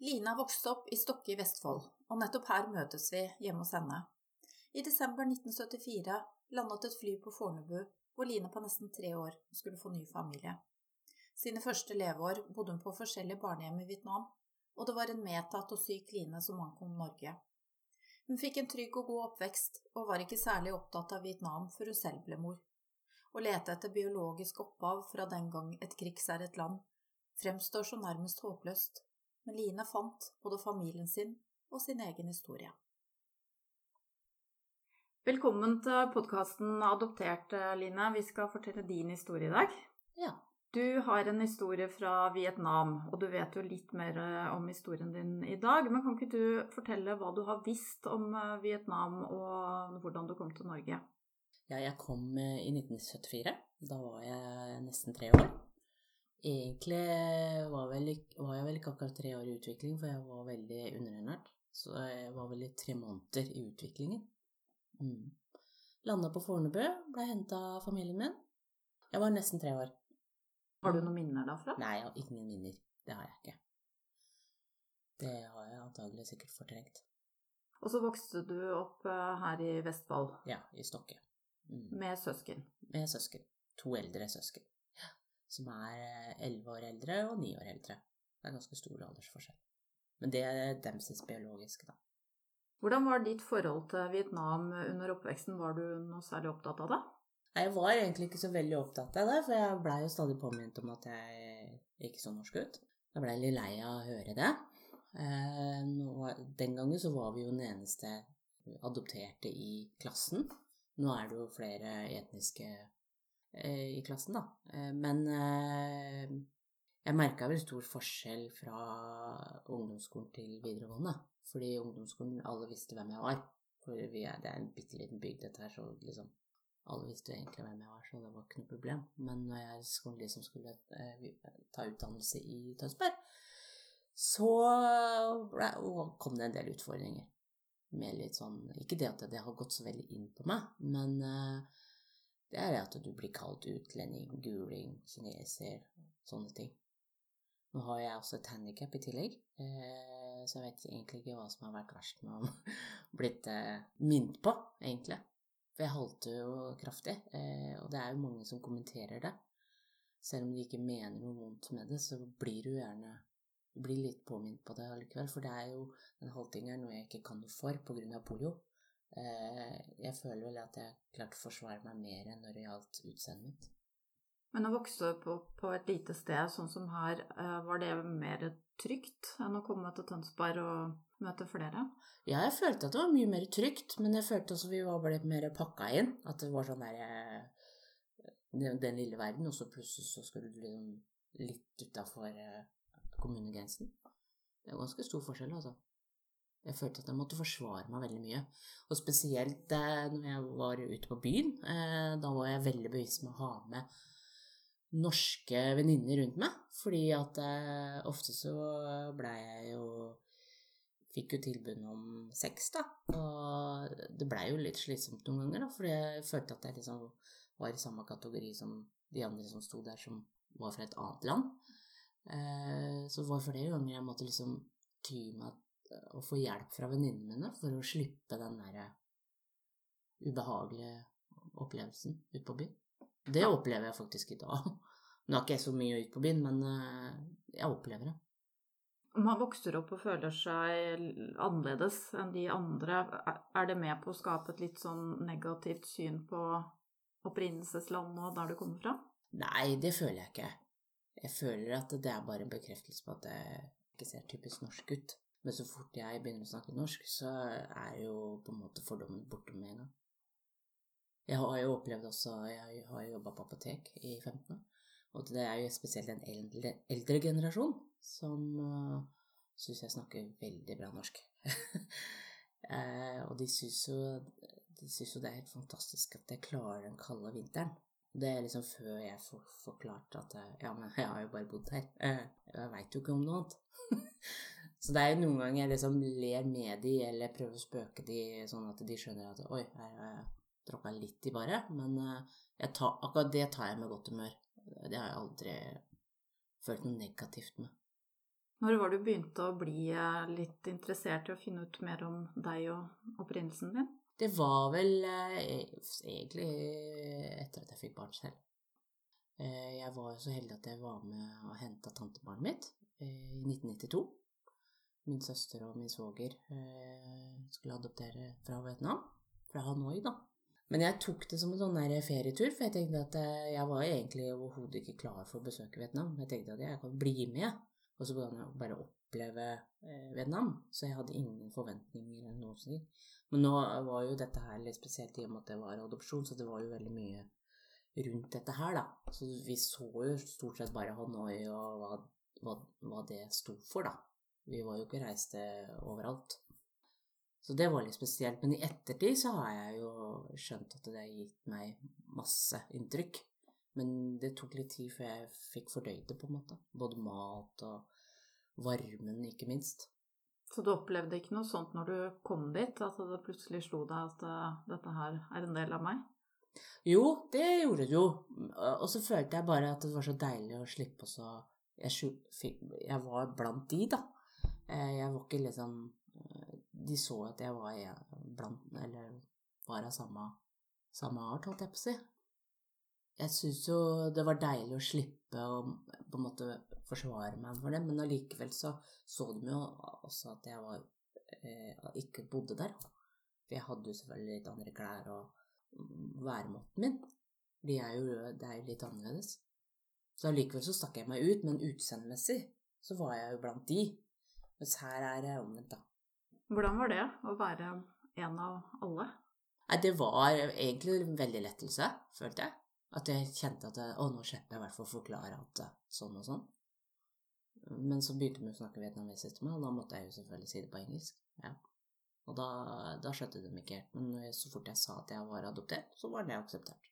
Line vokste opp i Stokke i Vestfold, og nettopp her møtes vi hjemme hos henne. I desember 1974 landet et fly på Fornebu, hvor Line på nesten tre år skulle få ny familie. Sine første leveår bodde hun på forskjellige barnehjem i Vietnam, og det var en medtatt og syk Line som ankom Norge. Hun fikk en trygg og god oppvekst, og var ikke særlig opptatt av Vietnam før hun selv ble mor. Å lete etter biologisk opphav fra den gang et krigsherret land fremstår så nærmest håpløst, men Line fant både familien sin og sin egen historie. Velkommen til podkasten Adoptert, Line. Vi skal fortelle din historie i dag. Ja. Du har en historie fra Vietnam, og du vet jo litt mer eh, om historien din i dag. Men kan ikke du fortelle hva du har visst om eh, Vietnam, og hvordan du kom til Norge? Ja, jeg kom eh, i 1974. Da var jeg nesten tre år. Egentlig var, vel, var, jeg vel ikke akkurat tre år i utvikling, for jeg var veldig underernært. Så jeg var vel i tre måneder i utviklingen. Mm. Landa på Fornebu, ble henta av familien min. Jeg var nesten tre år. Har du noen minner derfra? Nei, jeg har ingen minner. Det har jeg ikke. Det har jeg antagelig sikkert fortrengt. Og så vokste du opp eh, her i Vestfold? Ja, i Stokke. Mm. Med søsken? Med søsken. To eldre søsken som er eh, elleve år eldre og ni år eldre. Det er ganske stor aldersforskjell. Men det er demses biologiske, da. Hvordan var ditt forhold til Vietnam under oppveksten? Var du noe særlig opptatt av det? Jeg var egentlig ikke så veldig opptatt av det, for jeg blei jo stadig påminnet om at jeg ikke så norsk ut. Jeg blei litt lei av å høre det. Eh, den gangen så var vi jo den eneste adopterte i klassen. Nå er det jo flere etniske i klassen, da. Eh, men eh, jeg merka vel stor forskjell fra ungdomsskolen til videregående. Fordi i ungdomsskolen alle visste hvem jeg var. For er, det er en bitte liten bygd, dette her, så liksom alle visste egentlig hvem jeg var, så det var ikke noe problem. Men når jeg skulle, liksom skulle ta utdannelse i Tønsberg, så ble, kom det en del utfordringer. Med litt sånn Ikke det at det har gått så veldig inn på meg, men uh, det er at du blir kalt utlending, guling, kineser, sånne ting. Nå har jeg også et handikap i tillegg, eh, så jeg vet egentlig ikke hva som har vært verst med å blitt eh, minnet på, egentlig. For jeg halter jo kraftig, eh, og det er jo mange som kommenterer det. Selv om de ikke mener noe vondt med det, så blir du gjerne blir litt påminnet på det allikevel. For det er jo den haltinga er noe jeg ikke kan noe for pga. polio. Eh, jeg føler vel at jeg klarte å forsvare meg mer enn når det gjaldt utseendet mitt. Men å vokse opp på et lite sted sånn som her, eh, var det mer trygt enn å komme til Tønsberg og møte flere? Ja, jeg følte at det var mye mer trygt, men jeg følte også vi var blitt mer pakka inn. At det var sånn der eh, Den lille verden, og så plutselig så skulle du liksom litt utafor kommunegrensen. Det er ganske stor forskjell, altså. Jeg følte at jeg måtte forsvare meg veldig mye. Og spesielt eh, når jeg var ute på byen. Eh, da var jeg veldig bevisst med å ha med norske venninner rundt meg. Fordi at eh, ofte så blei jeg jo Fikk jo tilbud om sex, da. Og det blei jo litt slitsomt noen ganger, da. Fordi jeg følte at jeg liksom var i samme kategori som de andre som sto der, som var fra et annet land. Så det var flere ganger jeg måtte liksom ty meg å få hjelp fra venninnene mine for å slippe den der ubehagelige opplevelsen ute på byen. Det opplever jeg faktisk i dag. Nå er ikke jeg så mye ute på byen, men eh, jeg opplever det. Man vokser opp og føler seg annerledes enn de andre. Er det med på å skape et litt sånn negativt syn på opprinnelseslandet og der du kommer fra? Nei, det føler jeg ikke. Jeg føler at det er bare en bekreftelse på at jeg ikke ser typisk norsk ut. Men så fort jeg begynner å snakke norsk, så er jo på en måte fordommen borte med en gang. Jeg har jo opplevd også Jeg har jo jobba på apotek i 15 år. Og det er jo spesielt en eldre, eldre generasjon som uh, eh, syns jeg snakker veldig bra norsk. uh, og de syns jo, de synes jo det er helt fantastisk at jeg klarer den kalde vinteren. Det er liksom før jeg får forklart at ja, men jeg har jo bare bodd her. Uh, jeg veit jo ikke om noe annet. Så det er jo noen ganger jeg liksom ler med de, eller prøver å spøke de, sånn at de skjønner at oi, her har jeg tråkka litt i bare. Men eh, tar, akkurat det tar jeg med godt humør. Det har jeg aldri følt noe negativt med. Når var du begynte å bli eh, litt interessert i å finne ut mer om deg og opprinnelsen din? Det var vel eh, egentlig etter at jeg fikk barn selv. Jeg var så heldig at jeg var med og henta tantebarnet mitt i 1992. Min søster og min svoger eh, skulle adoptere fra Vietnam. Fra Hanoi, da. Men jeg tok det som en sånn ferietur, for jeg tenkte at eh, jeg var egentlig overhodet ikke klar for å besøke Vietnam. Jeg tenkte at jeg kan bli med, og så kan jeg bare oppleve eh, Vietnam. Så jeg hadde ingen forventninger eller noe sånt. Men nå var jo dette her litt spesielt i og med at det var adopsjon, så det var jo veldig mye rundt dette her, da. Så vi så jo stort sett bare Hanoi og hva, hva, hva det sto for, da. Vi var jo ikke reiste overalt. Så det var litt spesielt. Men i ettertid så har jeg jo skjønt at det har gitt meg masse inntrykk. Men det tok litt tid før jeg fikk fordøyd det, på en måte. Både mat og varmen, ikke minst. Så du opplevde ikke noe sånt når du kom dit, at det plutselig slo deg at uh, dette her er en del av meg? Jo, det gjorde det jo. Og så følte jeg bare at det var så deilig å slippe å så jeg, jeg, var blant de, da. Eh, jeg var ikke liksom de så at jeg var blant Eller var av samme, samme art, holdt jeg på å si. Jeg syns jo det var deilig å slippe å på en måte forsvare meg for det, men allikevel så så de jo også at jeg var eh, ikke bodde der. For jeg hadde jo selvfølgelig litt andre klær og væremåten min. De er jo, det er jo litt annerledes. Så allikevel så stakk jeg meg ut, men utseendemessig så var jeg jo blant de. Mens her er det omvendt, da. Hvordan var det å være en av alle? Nei, det var egentlig en veldig lettelse, følte jeg. At jeg kjente at å, nå slipper jeg i hvert fall å forklare alt sånn og sånn. Men så begynte vi å snakke vietnamesisk til meg, og da måtte jeg jo selvfølgelig si det på engelsk. Ja. Og da, da skjønte de ikke helt. Men så fort jeg sa at jeg var adoptert, så var det akseptert.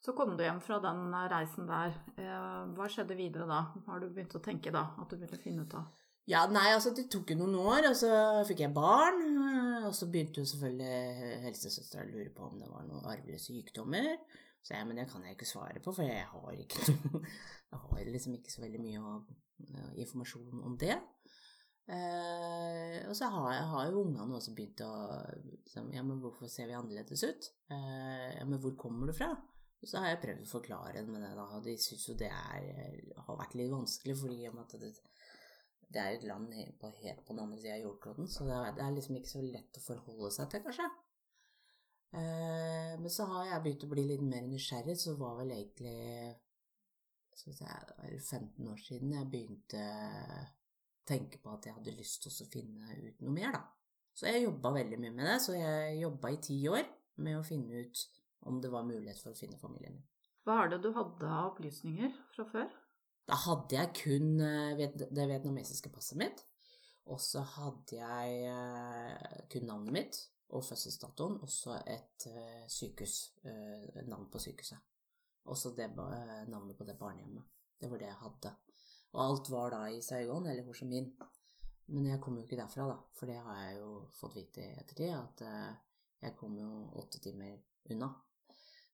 Så kom du hjem fra den reisen der. Eh, hva skjedde videre da? Har du begynt å tenke da at du ville finne ut av? Ja, nei, altså det tok jo noen år, og så fikk jeg barn. Og så begynte jo selvfølgelig helsesøstera å lure på om det var noen arvelige sykdommer. Så jeg, men det kan jeg ikke svare på, for jeg har noe Jeg har liksom ikke så veldig mye informasjon om det. Eh, og så har, jeg, har jo ungene også begynt å liksom, Ja, men hvorfor ser vi annerledes ut? Eh, ja, men hvor kommer du fra? Og så har jeg prøvd å forklare det med det, da, og de syns jo det er, har vært litt vanskelig, fordi om at det, det er jo et land på, helt på den andre sida av jordkloden, så det er, det er, liksom ikke så lett å forholde seg til, kanskje. Eh, men så har jeg begynt å bli litt mer nysgjerrig, så var vel egentlig skal si, 15 år siden jeg begynte å tenke på at jeg hadde lyst til å finne ut noe mer, da. Så jeg jobba veldig mye med det, så jeg jobba i ti år med å finne ut om det var mulighet for å finne familien min. Hva er det du hadde av opplysninger fra før? Da hadde jeg kun eh, det vietnamesiske passet mitt. Og så hadde jeg eh, kun navnet mitt og fødselsdatoen, og så et eh, sykehus, navn på sykehuset. Også det navnet på det barnehjemmet. Det var det jeg hadde. Og alt var da i Saigon eller Ho Chi Minh. Men jeg kom jo ikke derfra, da, for det har jeg jo fått vite i ettertid, at jeg kom jo åtte timer unna.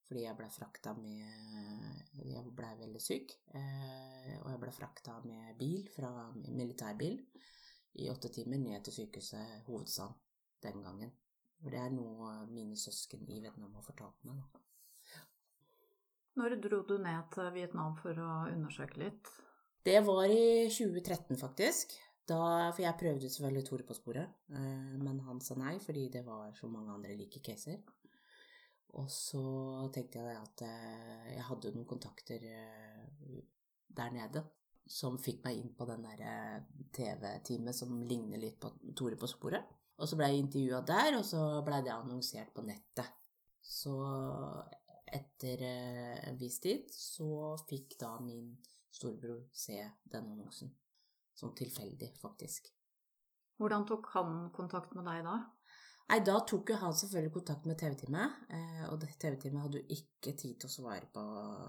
Fordi jeg ble frakta med Jeg blei veldig syk. Eh, og jeg ble frakta med bil, fra militærbil, i åtte timer ned til sykehuset hovedstaden den gangen. For det er noe mine søsken i Vietnam har fortalt meg. Da. Når dro du ned til Vietnam for å undersøke litt? Det var i 2013, faktisk. Da, for jeg prøvde selvfølgelig Tore på sporet, eh, men han sa nei fordi det var så mange andre like caser. Og så tenkte jeg at eh, jeg hadde noen kontakter eh, der nede som fikk meg inn på den der eh, TV-teamet som ligner litt på Tore på sporet. Og så ble jeg intervjua der, og så ble det annonsert på nettet. Så etter en viss tid så fikk da min storebror se den annonsen. Sånn tilfeldig, faktisk. Hvordan tok han kontakt med deg da? Nei, da tok jo han selvfølgelig kontakt med TV-teamet, eh, og TV-teamet hadde jo ikke tid til å svare på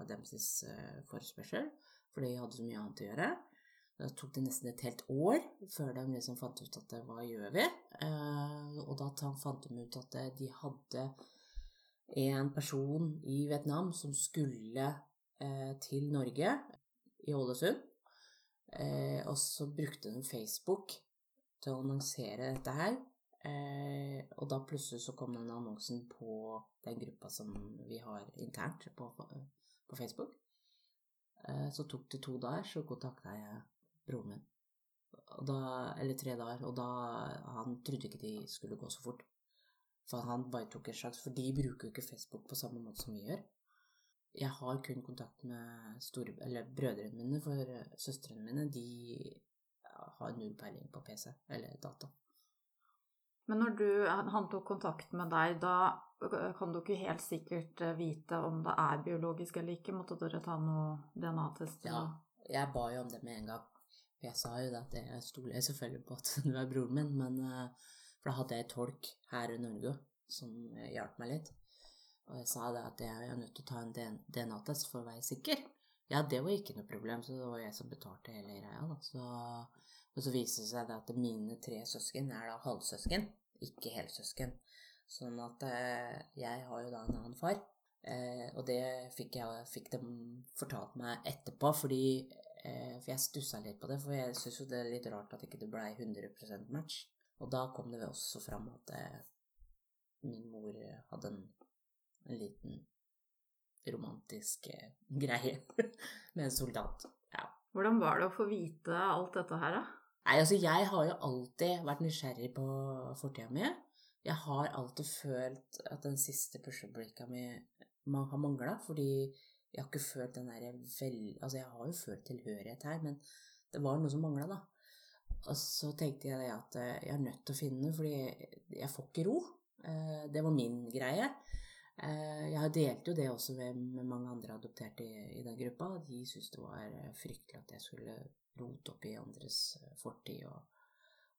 deres eh, forespørsel, for de hadde så mye annet å gjøre. Da tok det nesten et helt år før de liksom fant ut at hva gjør vi? Eh, og da fant de ut at de hadde en person i Vietnam som skulle til Norge, i Ålesund, og så brukte de Facebook til å annonsere dette her. Eh, og da plutselig så kom den annonsen på den gruppa som vi har internt på, på Facebook. Eh, så tok det to dager, så kontakta jeg broren min. Da, eller tre dager, og da Han trodde ikke de skulle gå så fort. For han bare tok en slags For de bruker jo ikke Facebook på samme måte som vi gjør. Jeg har kun kontakt med store, eller brødrene mine, for søstrene mine de har null peiling på PC eller data. Men når du, han tok kontakt med deg, da kan du ikke helt sikkert eh, vite om det er biologisk eller ikke? Måtte dere ta noe DNA-test? Ja, jeg ba jo om det med en gang. For jeg sa jo det at jeg stoler selvfølgelig på at du er broren min, men eh, For da hadde jeg tolk her i Norge som hjalp meg litt. Og jeg sa det at jeg er nødt til å ta en DNA-test for å være sikker. Ja, det var ikke noe problem, så det var jeg som betalte hele greia, da. Så og så viser det seg at mine tre søsken er da halvsøsken, ikke helsøsken. Sånn at eh, jeg har jo da en annen far. Eh, og det fikk, jeg, fikk de fortalt meg etterpå, fordi eh, For jeg stussa litt på det, for jeg syns jo det er litt rart at ikke det blei 100% match. Og da kom det også fram at min mor hadde en, en liten romantisk greie med en soldat. Ja. Hvordan var det å få vite alt dette her, da? Nei, altså jeg har jo alltid vært nysgjerrig på fortida mi. Jeg har alltid følt at den siste pushup-breaka mi har mangla, fordi jeg har ikke følt den derre vel... Altså jeg har jo følt tilhørighet her, men det var noe som mangla, da. Og så tenkte jeg at eh, jeg er nødt til å finne den, fordi jeg får ikke ro. Eh, det var min greie. Eh, jeg delte jo det også med mange andre adopterte i den gruppa. De syntes det var fryktelig at jeg skulle rote opp i andres eh, fortid. Og,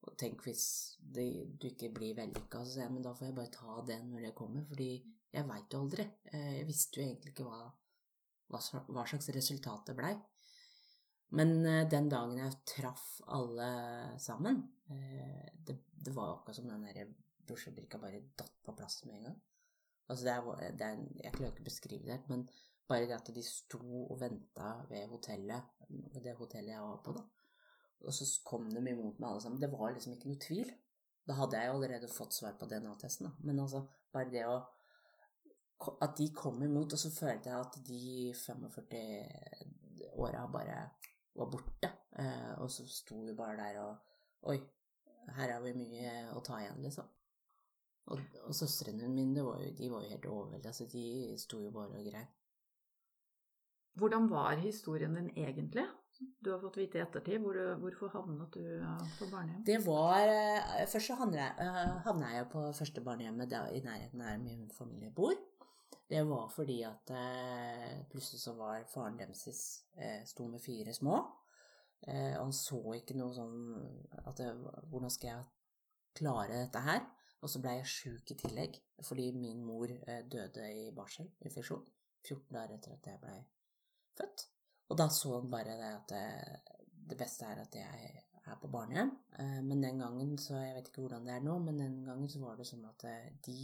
og tenk hvis det, du ikke blir vellykka, så sier jeg men da får jeg bare ta det når det kommer, fordi jeg veit jo aldri. Eh, jeg visste jo egentlig ikke hva, hva, slags resultat det blei. Men eh, den dagen jeg traff alle sammen, det, det var akkurat som den der brosjebrikka bare datt på plass med en gang. Altså det er, det er, jeg klarer ikke å beskrive det helt, men bare det at de sto og venta ved hotellet, det hotellet jeg var på, da. Og så kom de imot meg alle sammen. Det var liksom ikke noe tvil. Da hadde jeg jo allerede fått svar på DNA-testen, da. Men altså, bare det å At de kom imot, og så følte jeg at de 45 åra bare var borte. Eh, og så sto vi bare der og Oi, her har vi mye å ta igjen, liksom. Og, og søstrene mine var jo, de var jo helt overveldet. Altså, de sto jo bare og grein. Hvordan var historien din egentlig? Du har fått vite i ettertid. Hvor, hvorfor havnet du på barnehjem? Det var eh, Først så havna jeg, eh, på første barnehjemmet i nærheten der min familie bor. Det var fordi at eh, plutselig så var faren deres eh, sto med fire små. Eh, og han så ikke noe sånn at Hvordan skal jeg klare dette her? Og så ble jeg sjuk i tillegg fordi min mor eh, døde i barselinfeksjon 14 dager etter at jeg blei født. Og da så han bare det at det, det, beste er at jeg er på barnehjem. Eh, men den gangen, så jeg vet ikke hvordan det er nå, men den gangen så var det sånn at eh, de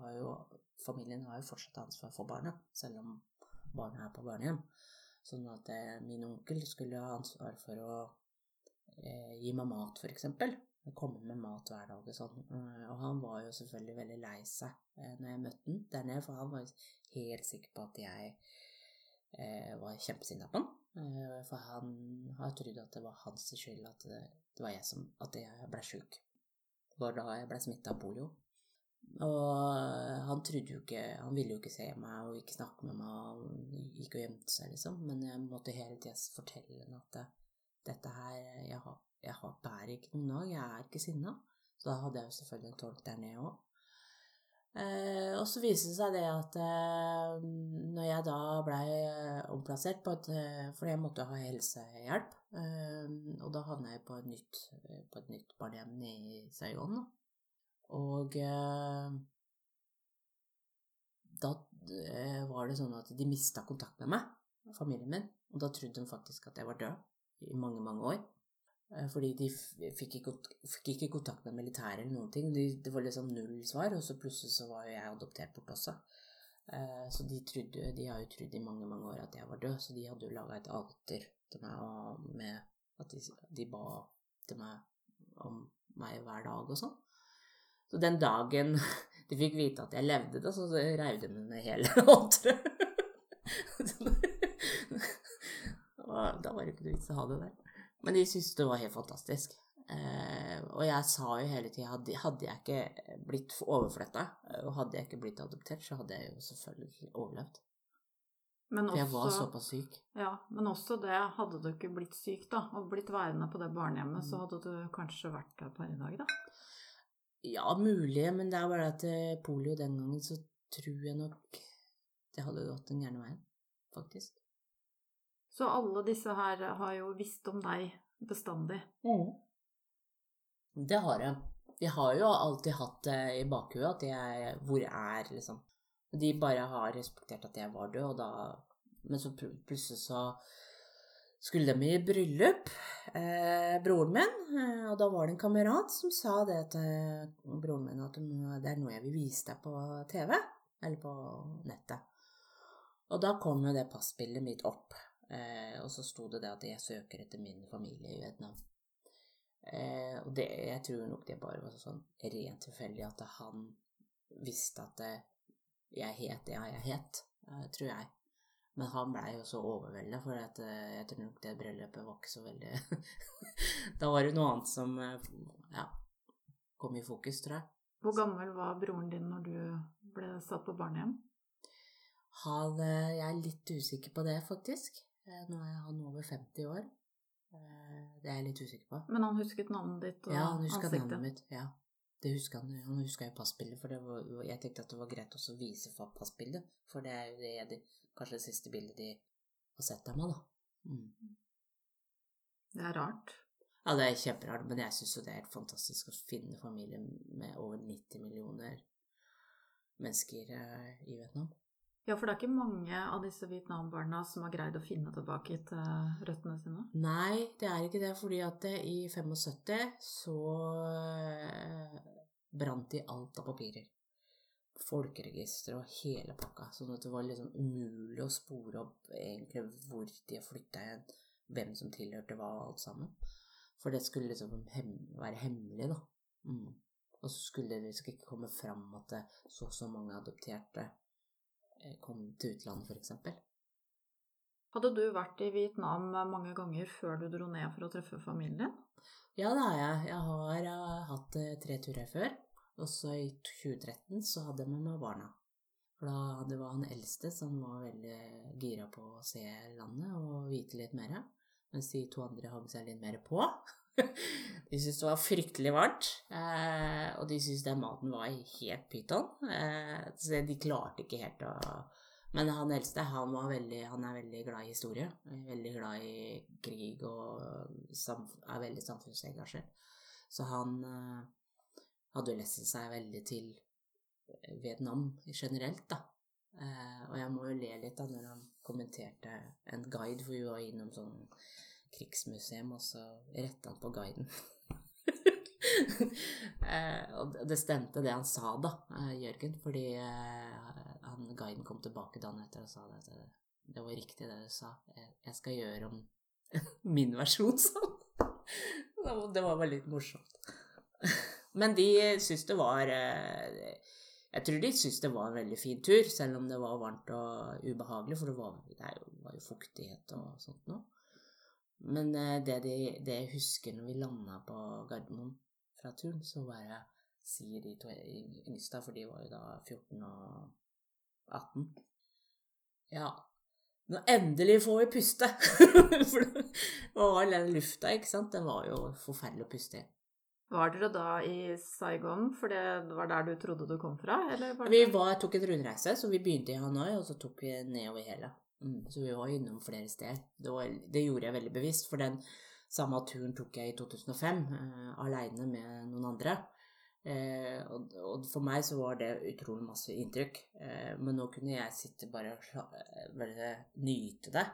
har jo Familien har jo fortsatt ansvar for barna, selv om barna er på barnehjem. Sånn at eh, min onkel skulle ha ansvar for å eh, gi meg mat, f.eks. Komme med mat hver dag og sånn. Og han var jo selvfølgelig veldig lei seg eh, når jeg møtte han der nede, for han var helt sikker på at jeg eh, var kjempesinna på han. Eh, for han har trodd at det var hans skyld at det, det var jeg som At jeg ble sjuk. Det da jeg ble smitta av polio. Og han trodde jo ikke Han ville jo ikke se meg og ikke snakke med meg. Han gikk og gjemte seg, liksom. Men jeg måtte hele tida fortelle ham at dette her Jeg, har, jeg bærer ikke noen dag. Jeg er ikke sinna. Så da hadde jeg jo selvfølgelig en tolk der nede òg. Eh, og så viste det seg det at eh, når jeg da blei eh, omplassert på et eh, For jeg måtte ha helsehjelp. Eh, og da havna jeg på et nytt, på et nytt barnehjem i Saigon. Og eh, da var det sånn at de mista kontakt med meg, familien min. Og da trodde de faktisk at jeg var død i mange, mange år. Eh, fordi de fikk ikke, fikk ikke kontakt med militæret eller noen ting. De, det var liksom null svar, og så plutselig så var jo jeg adoptert bort også. Eh, så de, trodde, de har jo trodd i mange mange år at jeg var død, så de hadde jo laga et alter til meg med At de, de ba til meg om meg hver dag og sånn. Så den dagen de fikk vite at jeg levde, da, så reiv de med hele återet. da var det ikke noe vits å ha det der. Men de syntes det var helt fantastisk. Eh, og jeg sa jo hele tida hadde, hadde jeg ikke blitt overflytta, og hadde jeg ikke blitt adoptert, så hadde jeg jo selvfølgelig overlevd. Men For jeg var såpass syk. Ja, men også det, hadde du ikke blitt syk da, og blitt værende på det barnehjemmet, så hadde du kanskje vært der per i dag, da? Ja, mulig, men det er bare at eh, polio den gangen, så tror jeg nok det hadde gått den gærne veien, faktisk. Så alle disse her har jo visst om deg bestandig. Det har jeg. De har jo alltid hatt det i bakhuet at jeg Hvor er, liksom. De bare har respektert at jeg var død, og da Men så plutselig så skulle de i bryllup, eh, broren min, eh, og da var det en kamerat som sa det til broren min at det er noe jeg vil vise deg på TV, eller på nettet. Og da kom jo det passbildet mitt opp, eh, og så sto det det at jeg søker etter min familie i Vietnam. Eh, og det, jeg tror nok det bare var sånn rent tilfeldig at han visste at det, jeg het det jeg het, eh, tror jeg. Men han blei jo så overvelda, for at, eh, jeg tror nok det bryllupet var ikke så veldig Da var det noe annet som eh, ja, kom i fokus, tror jeg. Hvor gammel var broren din når du ble satt på barnehjem? Han, eh, jeg er litt usikker på det, faktisk. Eh, Nå er han over 50 år. Eh, Det er jeg litt usikker på. Men han husket navnet ditt og Ja, han huska ansiktet? navnet mitt. Ja, det huska han. Han huska jo passbildet, for det var, jeg tenkte at det var greit også å vise for passbildet. For det er jo det, det, kanskje det siste bildet de har sett av meg, da. Mm. Det er rart. Ja, det er kjemperart, men jeg syns jo det er helt fantastisk å finne familie med over 90 millioner mennesker eh, i Vietnam. Ja, for det er ikke mange av disse Vietnam-barna som har greid å finne tilbake til røttene sine. Nei, det er ikke det, fordi at i 75 så eh, brant de alt av papirer. Folkeregister og hele pakka. Sånn at det var liksom umulig å spore opp egentlig hvor de har flytta hen, hvem som tilhørte hva, alt sammen. For det skulle liksom hem være hemmelig, da. Mm. Og så skulle det liksom ikke komme fram at det, så og så mange adopterte eh, kom til utlandet, eksempel. Hadde du vært i Vietnam mange ganger før du dro ned for å treffe familien din? Ja, det har jeg. Jeg har uh, hatt eh, tre turer før. Også i 2013 så hadde jeg med meg barna. For da det var han eldste som var veldig gira på å se landet og vite litt mer. Mens de to andre hang seg litt mer på. De syntes det var fryktelig varmt, eh, og de syntes den maten var helt pyton. Eh, så de klarte ikke helt å Men han eldste han, veldig, han er veldig glad i historie. Veldig glad i krig og er veldig samfunnsengasjert. Så han hadde jo lest seg veldig til Vietnam generelt, da. Eh, og jeg må jo le litt da når han kommenterte en guide, for vi var innom sånn krigsmuseum, og så retta han på guiden. eh, og det stemte det han sa, da, eh, Jørgen, fordi eh, han, guiden kom tilbake dagen etter og sa det, at det, var riktig det du sa. Jeg, skal gjøre om min versjon, sa han. det var bare litt morsomt. Men de syntes det var Jeg tror de syntes det var en veldig fin tur, selv om det var varmt og ubehagelig, for det var, det var jo fuktighet og sånt noe. Men eh, det, de, det jeg husker når vi landa på Gardermoen fra turen, så bare sier de to yngste, for de var jo da 14 og 18 Ja, nå endelig får vi puste! for var den lufta, ikke sant, den var jo forferdelig å puste i. Var dere da i Saigon, for det var der du trodde du kom fra? Eller var Vi var, tok en rundreise, så vi begynte i Hanoi, og så tok vi nedover hele. Mm, så vi var innom flere steder. Det, var, det gjorde jeg veldig bevisst, for den samme turen tok jeg i 2005, eh, aleine med noen andre. Eh, og, og for meg så var det utrolig masse inntrykk. Eh, men nå kunne jeg sitte bare og eh, nyte det,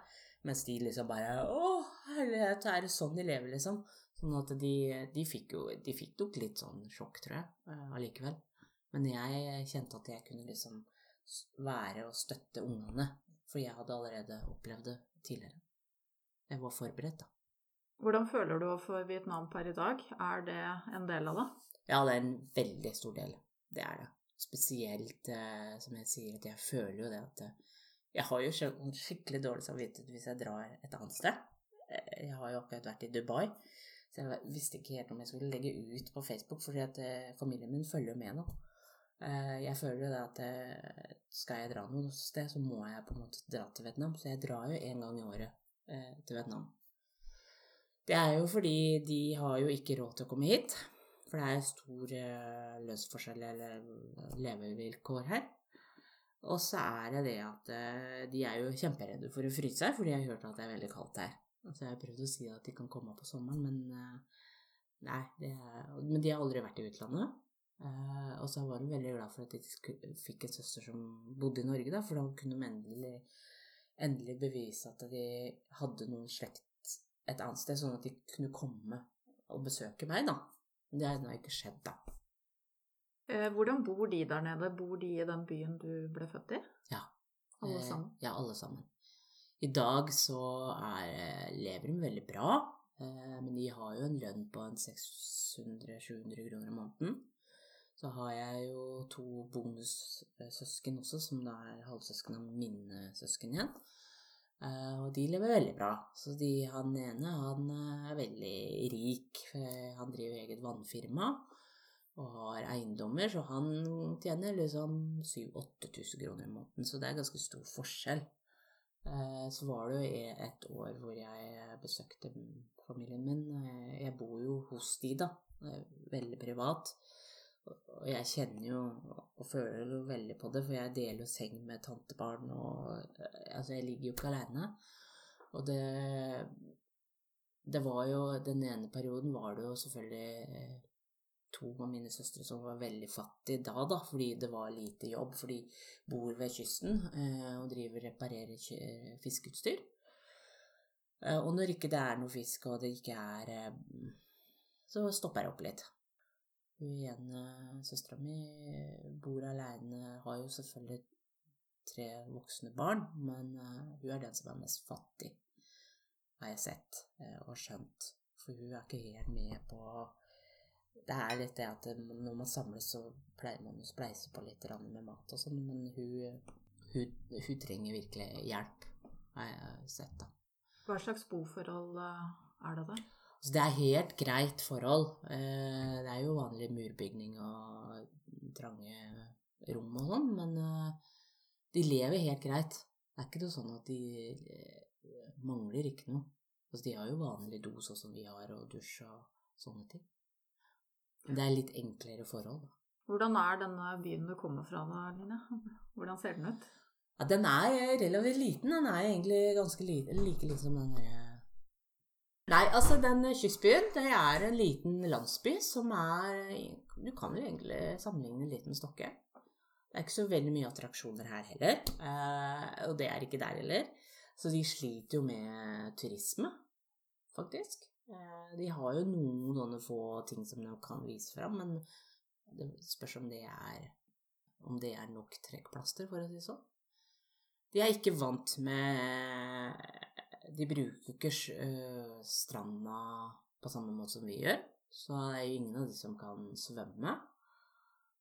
mens de liksom bare Å, herlighet, er det sånn de lever, liksom? Sånn at de, de fikk jo De fikk nok litt sånn sjokk, tror jeg, eh, allikevel. Men jeg kjente at jeg kunne liksom være og støtte ungene, for jeg hadde allerede opplevd det tidligere. Jeg var forberedt, da. Hvordan føler du for Vietnam per i dag? Er det en del av det? Ja, det er en veldig stor del. Det er det. Spesielt, eh, som jeg sier, at jeg føler jo det at eh, Jeg har jo skikkelig dårlig samvittighet hvis jeg drar et annet sted. Eh, jeg har jo akkurat vært i Dubai, så jeg visste ikke helt om jeg skulle legge ut på Facebook, fordi at familien min følger med nå. Jeg føler jo det at skal jeg dra noe sted, så må jeg på en måte dra til Vietnam. Så jeg drar jo en gang i året til Vietnam. Det er jo fordi de har jo ikke råd til å komme hit. For det er stor lønnsforskjell eller eh, levevilkår her. Og så er det det at de er jo kjemperedde for å fryse, for de har hørt at det er veldig kaldt her. Altså jeg har prøvd å si at de kan komme opp på sommeren, men nei. Er, men de har aldri vært i utlandet. Og så var de veldig glad for at de fikk en søster som bodde i Norge, da, for da kunne de endelig, endelig bevise at de hadde noen slekt et annet sted, sånn at de kunne komme og besøke meg, da. Det har ennå ikke skjedd, da. Eh, hvordan bor de der nede? Bor de i den byen du ble født i? Ja. Alle sammen? sammen? Ja, alle sammen. I dag så er, lever de veldig bra, eh, men de har jo en lønn på 600-700 kroner i måneden. Så har jeg jo to bonussøsken også, som da er halvsøsken av mine søsken igjen. Uh, og de lever veldig bra. Så de, han ene han er veldig rik. Han driver eget vannfirma og har eiendommer, så han tjener liksom 7000-8000 kroner i måneden. Så det er ganske stor forskjell. Uh, så var det jo et år hvor jeg besøkte familien min. Eh, jeg bor jo hos de, da. Veldig privat. Og jeg kjenner jo og føler jo veldig på det, for jeg deler jo seng med tantebarn og Altså, jeg ligger jo ikke aleine. Og det Det var jo Den ene perioden var det jo selvfølgelig eh, to av mine søstre som var veldig fattige da, da, fordi det var lite jobb. For de bor ved kysten eh, og driver reparerer fiskeutstyr. Eh, og når ikke det er noe fisk, og det ikke er Så stopper jeg opp litt. Hun ene søstera mi bor aleine, har jo selvfølgelig tre voksne barn, men uh, hun er den som er mest fattig, har jeg sett uh, og skjønt. For hun er ikke helt med på Det er litt det at når man samles, så pleier man å spleise på litt med mat og sånn, men hun, hun, hun, trenger virkelig hjelp, har jeg sett, da. Hva slags boforhold eh, er det da? Så det er helt greit forhold. Eh, det er jo vanlig murbygning og trange rom og sånn, men eh, de lever helt greit. Det er ikke noe sånn at de eh, mangler ikke noe. Altså, de har jo vanlig do sånn som vi har, og dusj og sånne ting. Det er litt enklere forhold, da. Hvordan er denne byen du kommer fra da, Line? Hvordan ser den ut? Ja, Den er relativt liten. Den er egentlig ganske liten, like liten som den der Nei, altså den kystbyen, det er en liten landsby som er Du kan jo egentlig sammenligne litt med Stokke. Det er ikke så veldig mye attraksjoner her heller, eh, og det er ikke der heller. Så de sliter jo med turisme, faktisk. Eh, de har jo noen sånne få ting som de kan vise fram, men det spørs om det er om det er nok trekkplaster, for å si det sånn. De er ikke vant med de bruker ikke uh, stranda på samme måte som vi gjør. Så det er jo ingen av de som kan svømme.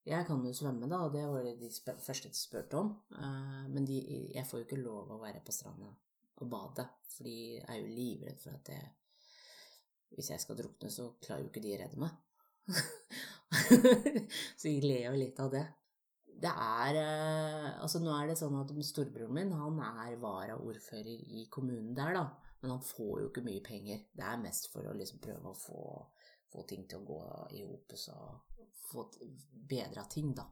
Jeg kan jo svømme, da, og det var det de første de spurte om. Uh, men de, jeg får jo ikke lov å være på stranda og bade, for de er jo livredd for at jeg Hvis jeg skal drukne, så klarer jo ikke de å redde meg. så de ler jo litt av det det er eh, Altså, nå er det sånn at storebroren min, han er varaordfører i kommunen der, da. Men han får jo ikke mye penger. Det er mest for å liksom prøve å få, få ting til å gå i hop, og få bedra ting, da.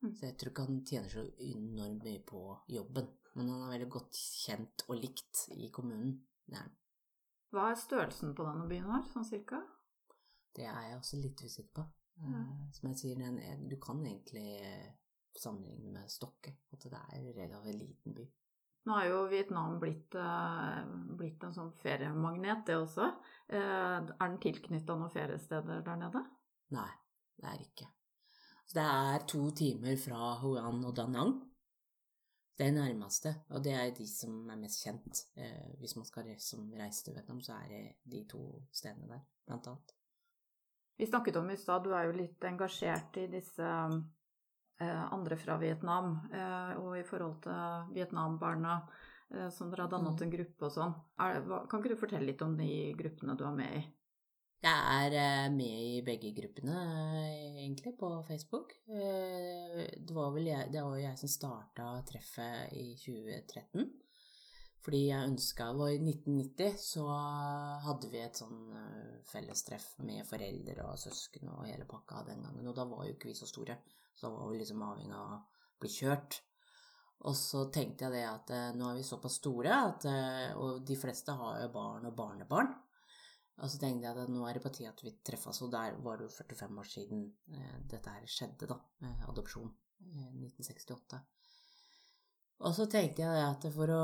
Mm. Så jeg tror ikke han tjener så enormt mye på jobben. Men han er veldig godt kjent og likt i kommunen. Han. Hva er størrelsen på denne byen her, sånn cirka? Det er jeg også litt usikker på. Ja. Eh, som jeg sier, du kan egentlig sammenligne med Stokke. At det er en relativt liten by. Nå har jo Vietnam blitt, eh, blitt en sånn feriemagnet, det også. Eh, er den tilknytta noen feriesteder der nede? Nei, det er ikke. Så det er to timer fra Huan og Da Nang. Det er nærmeste, og det er de som er mest kjent. Eh, hvis man skal reise, til Vietnam, så er det de to stedene der, blant annet. Vi snakket om i stad, du er jo litt engasjert i disse andre fra Vietnam, eh, og i forhold til Vietnambarna, eh, som dere har dannet Mm. en gruppe og sånn. Kan ikke du fortelle litt om de gruppene du er med i? Jeg er eh, med i begge gruppene, eh, egentlig, på Facebook. Eh, Det var vel jeg, det var jo jeg som starta treffet i 2013. Fordi jeg ønska var i 1990, så hadde vi et sånn eh, fellestreff med foreldre og søsken og hele pakka den gangen. Og da var jo ikke vi så store, så var vi liksom avhengig av å bli kjørt. Og så tenkte jeg det at eh, nå er vi såpass store, at, eh, og de fleste har jo barn og barnebarn. Og så tenkte jeg at nå er det på tide at vi treffes, og der var det jo 45 år siden eh, dette her skjedde, da. Adopsjon. Eh, 1968. Og så tenkte jeg at for å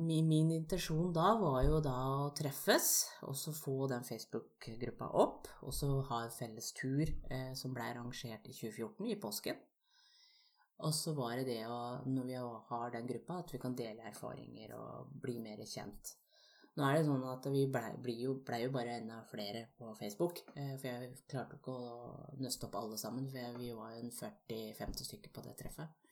min, min intensjon da var jo da å treffes, og så få den Facebook-gruppa opp, og så ha en felles tur eh, som ble arrangert i 2014, i påsken. Og så var det det å, når vi har den gruppa, at vi kan dele erfaringer og bli mer kjent. Nå er det sånn at vi blei ble jo, ble jo bare enda flere på Facebook. eh, For jeg klarte ikke å nøste opp alle sammen, for jeg, vi var jo en 40-50 stykker på det treffet.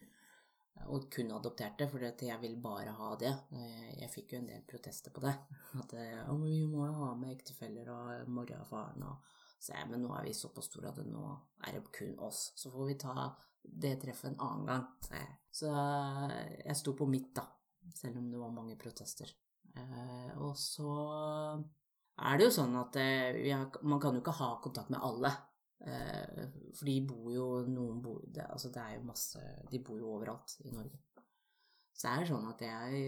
Og kun adopterte, for jeg vil bare ha det. Eh, Jeg fikk jo en del protester på det. At eh, «Å, vi må jo ha med ektefeller og mora og faren og Så jeg, men nå er vi såpass store at nå er det kun oss. Så får vi ta det treffet en annen gang. sa jeg. Så jeg sto på mitt, da. Selv om det var mange protester. Eh, og så er det jo sånn at man kan jo ikke ha kontakt med alle. Eh, for de bor jo Noen bor det, Altså det er jo masse De bor jo overalt i Norge. Så det er sånn at jeg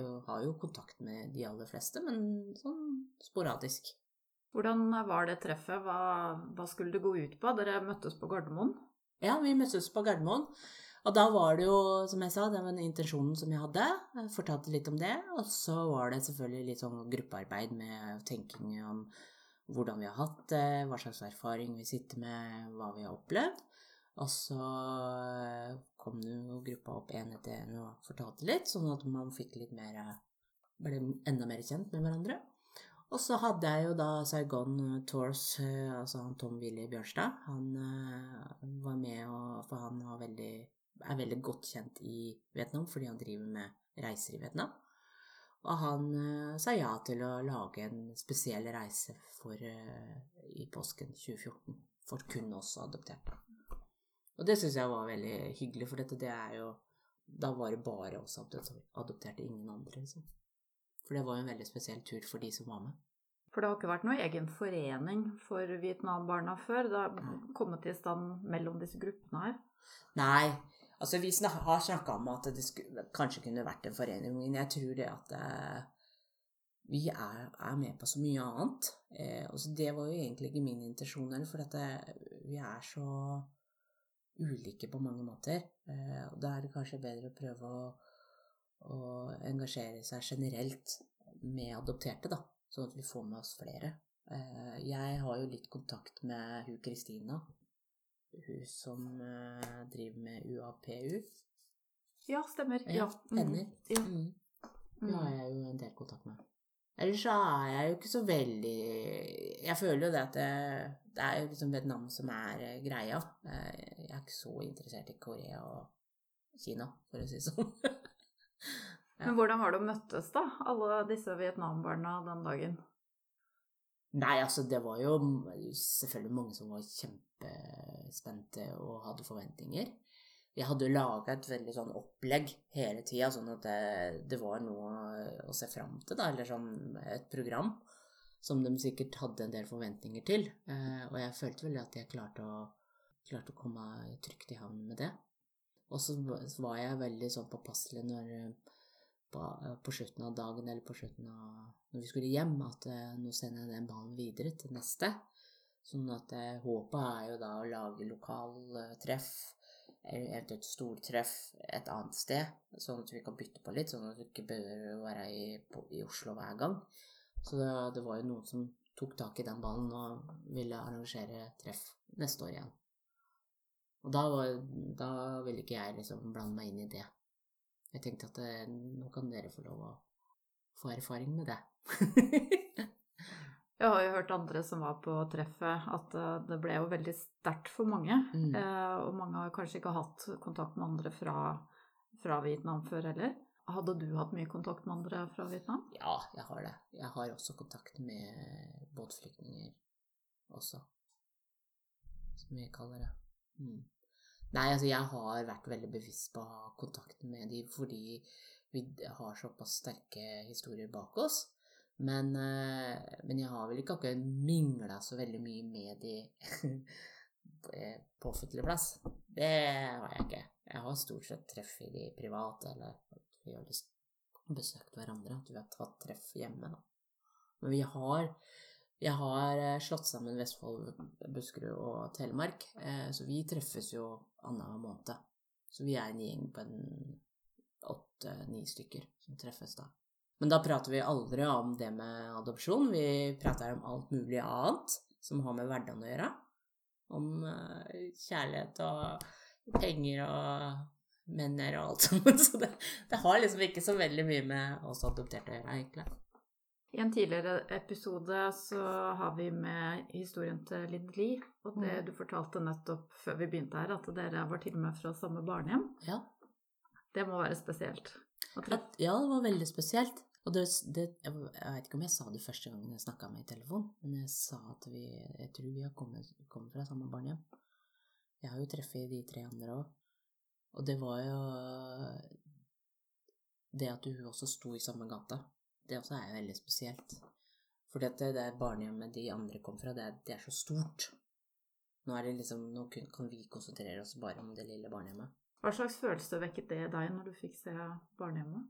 jo, har jo kontakt med de aller fleste, men sånn sporadisk. Hvordan var det treffet? Hva, hva skulle det gå ut på? Dere møttes på Gardermoen? Ja, vi møttes på Gardermoen. Og da var det jo, som jeg sa, det var den intensjonen som jeg hadde. Jeg fortalte litt om det. Og så var det selvfølgelig litt sånn gruppearbeid med tenking om hvordan vi har hatt det, hva slags erfaring vi sitter med, hva vi har opplevd. Og så kom jo gruppa opp én etter én og fortalte litt, sånn at man fikk litt mer Ble enda mer kjent med hverandre. Og så hadde jeg jo da Saigon Tours, eh, altså han Tom Willy Bjørnstad. Han eh, var med, og, for han veldig, er veldig godt kjent i Vietnam fordi han driver med reiser i Vietnam. Og han uh, sa ja til å lage en spesiell reise for, uh, i påsken 2014 for kun oss adopterte. Og det syns jeg var veldig hyggelig, for dette det er jo Da var det bare oss adopterte, ingen andre, liksom. For det var jo en veldig spesiell tur for de som var med. For det har ikke vært noen egen forening for Vietnambarna før? Det har kommet i stand mellom disse gruppene her? Nei, altså vi snak har snakka om at det skulle, kanskje kunne vært en forening, men jeg tror det at eh, vi er, er, med på så mye annet. Eh, altså det var jo egentlig ikke min intensjon heller, for dette, vi er så ulike på mange måter. Eh, og da er det kanskje bedre å prøve å, å engasjere seg generelt med adopterte, da, sånn at vi får med oss flere. Eh, jeg har jo litt kontakt med hun Kristina, hun som uh, driver med UAPU. Ja, stemmer. Ja, Mm. henne. Ja. Mm. Hun Mm. har jeg jo en del kontakt med. Ellers så er jeg jo ikke så veldig Jeg føler jo det at det, det er jo liksom Vietnam som er eh, greia. Eh, Jeg er ikke så interessert i Korea og Kina, for å si det sånn. Ja. Men hvordan var det å møttes, da? Alle disse Vietnambarna den dagen? Nei, altså det var jo selvfølgelig mange som var kjempespente og hadde forventninger. Jeg hadde laga et veldig sånn opplegg hele tida, sånn at det, det, var noe å se fram til, da, eller sånn et program som de sikkert hadde en del forventninger til. Eh, og jeg følte vel at jeg klarte å, klarte å komme trygt i havn med det. Og så var jeg veldig sånn påpasselig når på, på, slutten av dagen eller på slutten av når vi skulle hjem, at eh, nå sender jeg den ballen videre til neste. Sånn at eh, håpet er jo da å lage lokaltreff, eller eventuelt stortreff et annet sted, sånn at vi kan bytte på litt, sånn at du ikke bør være i, på, i Oslo hver gang. Så det, det, var jo noen som tok tak i den ballen og ville arrangere treff neste år igjen. Og da, var, da ville ikke jeg liksom blande meg inn i det. Jeg tenkte at eh, nå kan dere få lov å få erfaring med det. Jeg har jo hørt andre som var på treffet, at eh, det ble jo veldig sterkt for mange. Mm. Eh, og mange har kanskje ikke hatt kontakt med andre fra, fra Vietnam før heller. Hadde du hatt mye kontakt med andre fra Vietnam? Ja, jeg har det. Jeg har også kontakt med båtflyktninger også, som vi kaller det. Mm. Nei, altså jeg har vært veldig bevisst på å ha kontakt med dem fordi vi har såpass sterke historier bak oss. Men, eh, men jeg har vel ikke akkurat mingla så veldig mye med de på offentlig plass. Det har jeg ikke. Jeg har stort sett treff i de private, eller at vi har besøkt hverandre. At vi har tatt treff hjemme, da. Men vi har jeg har eh, slått sammen Vestfold, Buskerud og Telemark, eh, så vi treffes jo annenhver måned. Så vi er en gjeng på en åtte-ni stykker som treffes da. Men da prater vi aldri om det med adopsjon. Vi prater om alt mulig annet som har med hverdagen å gjøre. Om uh, kjærlighet og penger og menner og alt sånt. Så det, det, har liksom ikke så veldig mye med oss adopterte å gjøre, egentlig. I en tidligere episode så har vi med historien til Linn Lie, og det mm. du fortalte nettopp før vi begynte her, at dere var til og med fra samme barnehjem. Ja. Det må være spesielt. Ja, det var veldig spesielt. Og det, det, jeg vet ikke om jeg sa det første gangen jeg snakka med i telefon, men jeg sa at vi Jeg tror vi har kommet, kommet fra samme barnehjem. Jeg har jo treffet de tre andre òg. Og det var jo Det at du også sto i samme gata, det også er veldig spesielt. For det, det barnehjemmet de andre kom fra, det er, det er så stort. Nå, er det liksom, nå kan vi konsentrere oss bare om det lille barnehjemmet. Hva slags følelse vekket det deg når du fikk se barnehjemmet?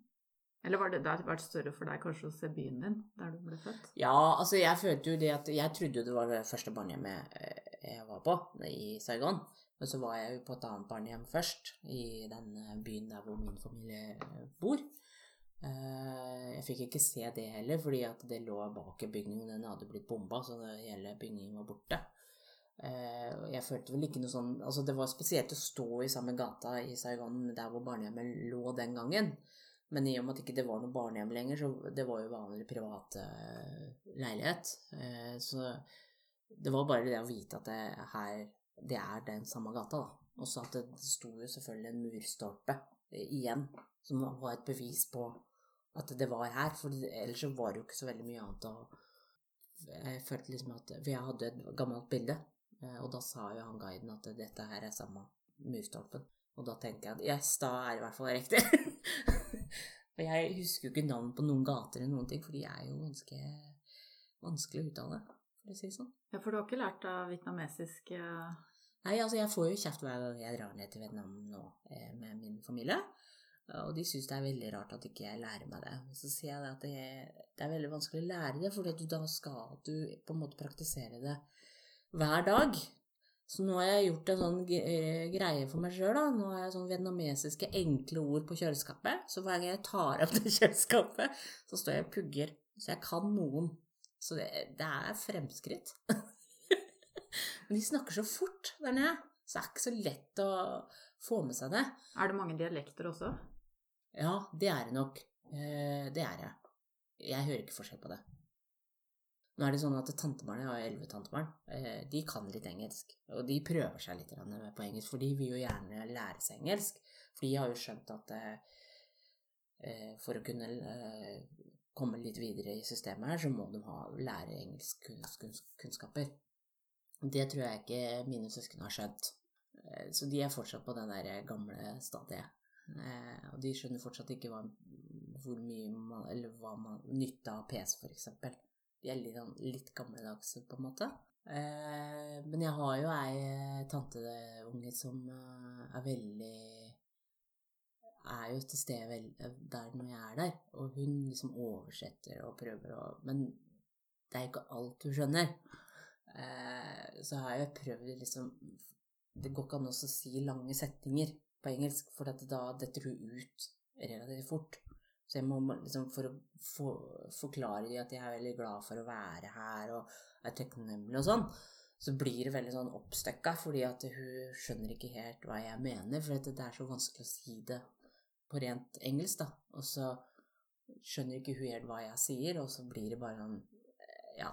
Eller var det, det vært større for deg kanskje å se byen din, der du ble født? Ja, altså jeg følte jo det at Jeg trodde det var det første barnehjemmet eh, jeg var på, i Saigon. Men så var jeg jo på et annet barnehjem først, i den byen der hvor min familie bor. Jeg fikk ikke se det heller, fordi at det lå bak i bygningen. Den hadde blitt bomba, så hele bygningen var borte. Jeg følte vel ikke noe sånn Altså, det var spesielt å stå i samme gata i Saigon, der hvor barnehjemmet lå den gangen. Men i og med at ikke det var noe barnehjem lenger, så det var jo vanlig privat uh, leilighet. Uh, så det var bare det å vite at det her det er den samme gata, da. Og så at det, sto jo selvfølgelig en murstolpe igjen, som var et bevis på at det var her. For ellers så var det jo ikke så veldig mye annet Og Jeg følte liksom at For jeg hadde et gammelt bilde, og da sa jo han guiden at dette her er samme murstolpen. Og da tenkte jeg at yes, da er det i hvert fall riktig. Og jeg husker jo ikke navn på noen gater eller noen ting, for de er jo ganske vanskelig å uttale, for å si det sånn. Ja, for du har ikke lært av vietnamesisk uh... Nei, altså jeg får jo kjeft hver gang jeg drar ned til Vietnam nå eh, med min familie. Og de syns det er veldig rart at ikke jeg lærer meg det. Så sier jeg at det, er veldig vanskelig å lære det, for da skal du på en måte praktisere det hver dag. Så nå har jeg gjort en sånn eh, greie for meg sjøl. Nå har jeg sånn vietnamesiske enkle ord på kjøleskapet. Så hver gang jeg tar opp det kjøleskapet, så står jeg og pugger. Så jeg kan noen. Så det, det er fremskritt. Men de snakker så fort der nede, så det er ikke så lett å få med seg det. Er det mange dialekter også? Ja, det er det nok. Eh, det er jeg. Jeg hører ikke forskjell på det. Nå er det sånn at tantebarnet, jeg har elleve tantebarn, eh, de kan litt engelsk. Og de prøver seg litt på engelsk, for de vil jo gjerne lære seg engelsk. For de har jo skjønt at eh, for å kunne komme litt videre i systemet her, så må de ha, lære engelskkunnskaper. Det tror jeg ikke mine søsken har skjønt. Så de er fortsatt på den der gamle stadiet. Og de skjønner fortsatt ikke hva, hvor mye man, eller hva man, nytta av PC, eksempel. De er litt, sånn, litt gammeldagse, på en måte. Eh, men jeg har jo ei eh, tanteunge som eh, er veldig Er jo til stede der når jeg er der, og hun liksom oversetter og prøver å Men det er ikke alt hun skjønner. Så har jeg prøvd liksom Det går ikke an å si lange setninger på engelsk, for da detter hun ut relativt fort. Så jeg må liksom For å for, forklare dem at jeg er veldig glad for å være her og er takknemlig og sånn, så blir det veldig sånn oppstøkka, fordi at hun skjønner ikke helt hva jeg mener. For det er så vanskelig å si det på rent engelsk, da. Og så skjønner ikke hun helt hva jeg sier, og så blir det bare sånn Ja,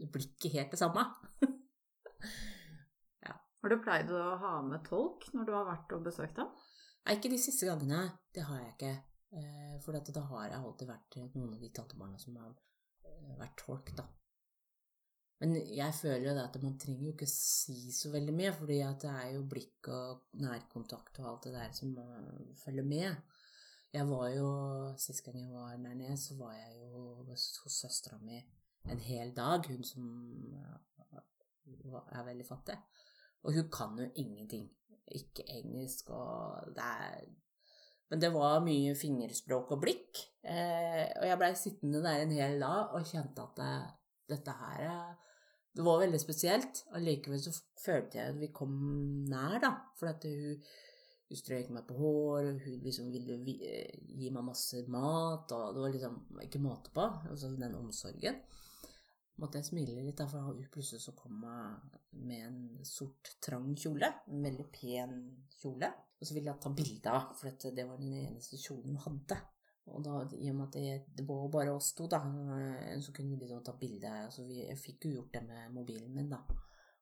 det blir ikke helt det samme. Har du pleid å ha med tolk når du har vært og besøkt dem? Nei, ikke de siste gangene. Det har jeg ikke. Eh, For da har jeg alltid vært noen av de tantebarna som har eh, vært tolk, da. Men jeg føler jo det at man trenger jo ikke si så veldig mye, fordi at det er jo blikk og nærkontakt og alt det der som eh, følger med. Jeg var jo, Sist gang jeg var der nede, så var jeg jo hos søstera mi en hel dag, hun som er veldig fattig. Og hun kan jo ingenting. Ikke engelsk og det er Men det var mye fingerspråk og blikk. Eh, og jeg blei sittende der en hel dag og kjente at det, dette her er Det var veldig spesielt. Allikevel så følte jeg at vi kom nær, da. For at hun, hun strøk meg på hår, og hun liksom ville eh, gi meg masse mat, og det var liksom ikke måte på. Altså den omsorgen måtte jeg smile litt, da, for plutselig så kom hun med en sort, trang kjole. En veldig pen kjole. Og så ville jeg ta bilde av, for det var den eneste kjolen hun hadde. Og da, i og med at det, det var bare oss to, da, eh, så kunne vi liksom ta bilde. Så vi, jeg fikk jo gjort det med mobilen min, da.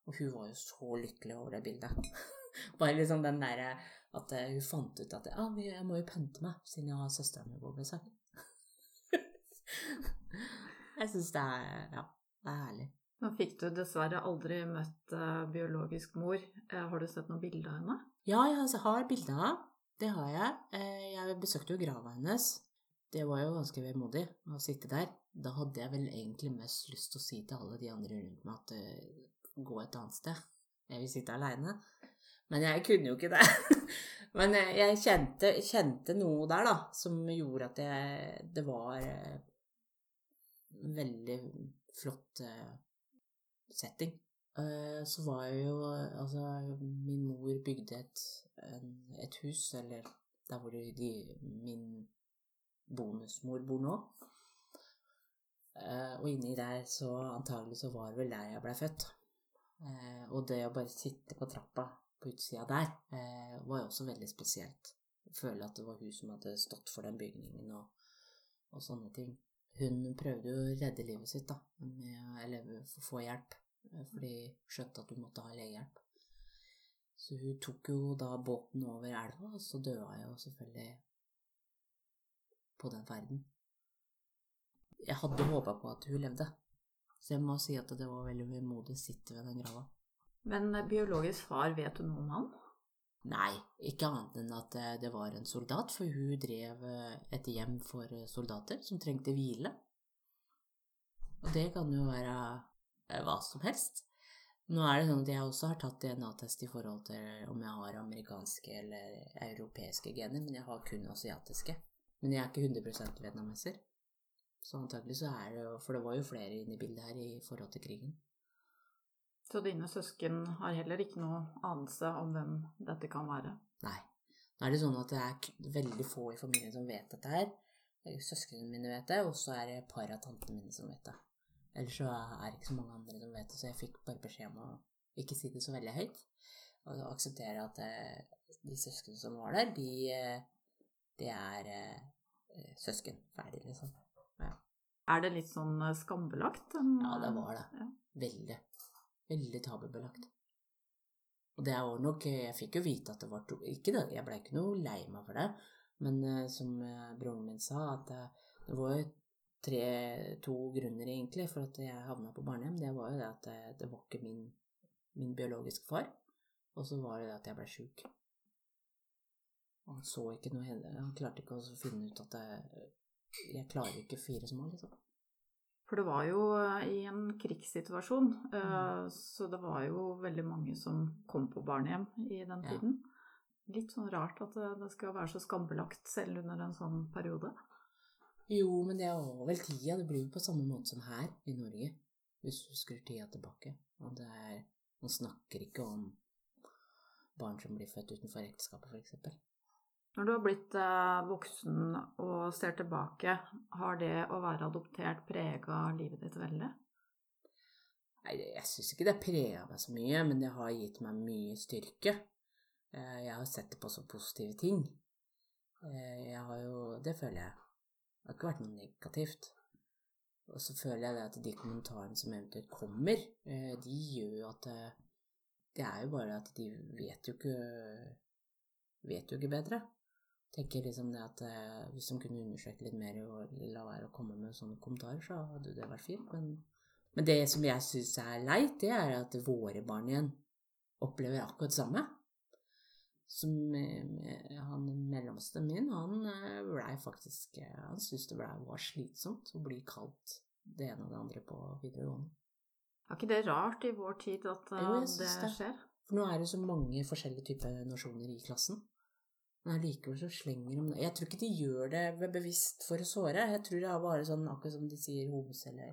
Og hun var jo så lykkelig over det bildet. Bare liksom den derre at eh, hun fant ut at men jeg må jo pynte meg, siden jeg har søstera mi på besøk. jeg syns det er Ja, det er herlig. Nå fikk du dessverre aldri møtt eh, biologisk mor. Eh, har du sett noen bilder av henne? Ja, jeg har bilder av henne. Det har jeg. Eh, Jeg besøkte jo grava hennes. Det var jo ganske vemodig å sitte der. Da hadde jeg vel egentlig mest lyst til å si til alle de andre rundt meg at gå et annet sted. Jeg vil sitte aleine. Men jeg kunne jo ikke det. Men jeg kjente, kjente noe der, da, som gjorde at jeg Det var veldig flott eh, setting. Eh, Så var jeg jo Altså, min mor bygde et, et hus, eller der hvor de, min bonusmor bor nå. Eh, Og inni der så antagelig så var det vel der jeg blei født. Og det å bare sitte på trappa på utsida der var jo også veldig spesielt. Føle at det var hun som hadde stått for den bygningen og, og sånne ting. Hun prøvde jo å redde livet sitt, da, med, eller få- hjelp, fordi hun skjønte at hun måtte ha legehjelp. Så hun tok jo da båten over elva, og så døde hun jo selvfølgelig på den ferden. Jeg hadde håpa på at hun levde, så jeg må si at det var veldig vemodig å sitte ved den grava. Men eh, biologisk far, vet du noe om han? Nei, ikke annet enn at eh, det var en soldat, for hun drev eh, et hjem for eh, soldater som trengte hvile. Og det kan jo være hva som helst. Nå er det sånn at jeg også har tatt DNA-test i forhold til om jeg har amerikanske eller europeiske gener, men jeg har kun asiatiske. Men jeg er ikke 100% vietnameser. Så antagelig så er det jo For det var jo flere inne i bildet her i forhold til krigen. Så dine søsken har heller ikke noe anelse om hvem dette kan være? Nei. Nå er det sånn at det er veldig få i familien som vet dette her. Søsknene mine vet det, og så er det et par av tantene mine som vet det. Ellers så er det ikke så mange andre som vet det, så jeg fikk bare beskjed om å ikke si det så veldig høyt. Og akseptere at eh, de søsknene som var der, de, eh, de er eh, søsken. Ferdig, liksom. Er det litt sånn skambelagt? den, Ja, det var det. Ja. Veldig. Veldig tabubelagt. Og det var nok Jeg fikk jo vite at det var to Ikke det, jeg ble ikke noe lei meg for det, men uh, som uh, broren min sa, at uh, det var jo tre, to grunner egentlig for at jeg havna på barnehjem. Det var jo det at det, var ikke min, min biologiske far, og så var det det at jeg ble sjuk. Og han så ikke noe hende Han klarte ikke å finne ut at det, jeg klarer ikke fire små, liksom. For det var jo eh, i en krigssituasjon, eh, Mm. så det var jo veldig mange som kom på barnehjem i den Ja. tiden. Litt sånn rart at det, det skal være så skambelagt selv under en sånn periode. Jo, men det var vel tida. Det blir jo på samme måte som her i Norge, hvis du husker tida tilbake. Og det er Man snakker ikke om barn som blir født utenfor ekteskapet, f.eks. Når du har blitt eh, voksen og ser tilbake, har det å være adoptert prega livet ditt veldig? Nei, jeg syns ikke det prega meg så mye, men det har gitt meg mye styrke. Eh, Jeg har sett det på som positive ting. Eh, Jeg har jo Det føler jeg. Det har ikke vært noe negativt. Og så føler jeg det at de kommentarene som eventuelt kommer, de gjør at Det er jo bare at de vet jo ikke Vet jo ikke bedre. Tenker liksom det at eh, hvis de kunne undersøke litt mer og la være å komme med sånne kommentarer, så hadde det vært fint. Men, men det som jeg syns er leit, det er at våre barn igjen opplever akkurat det samme. Som eh, han mellomste min, han eh, blei faktisk eh, Han syntes det ble, var slitsomt å bli kalt det ene og det andre på videregående. Er ikke det rart i vår tid at Jo, det det. skjer? For nå er det så mange forskjellige typer nasjoner i klassen. Men allikevel så slenger de Jeg tror ikke de gjør det bevisst for å såre. Jeg tror det er bare sånn akkurat som de sier homse eller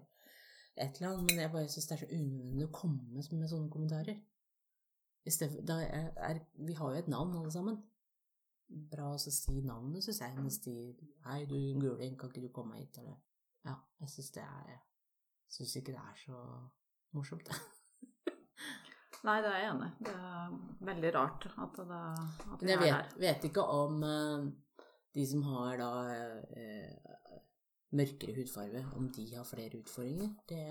et eller annet. Men jeg bare syns det er så unødvendig å komme med sånne kommentarer. Da er, er, vi har jo et navn, alle sammen. Bra å si navnet, syns jeg. Mens de Hei, du guling, kan ikke du komme hit? Eller Ja, jeg syns det er Syns ikke det er så morsomt, det. Nei, det er jeg enig i. Det er veldig rart at, det, at vi jeg er vet, der. vet ikke om eh, de som har da eh, mørkere hudfarge, om de har flere utfordringer. Det,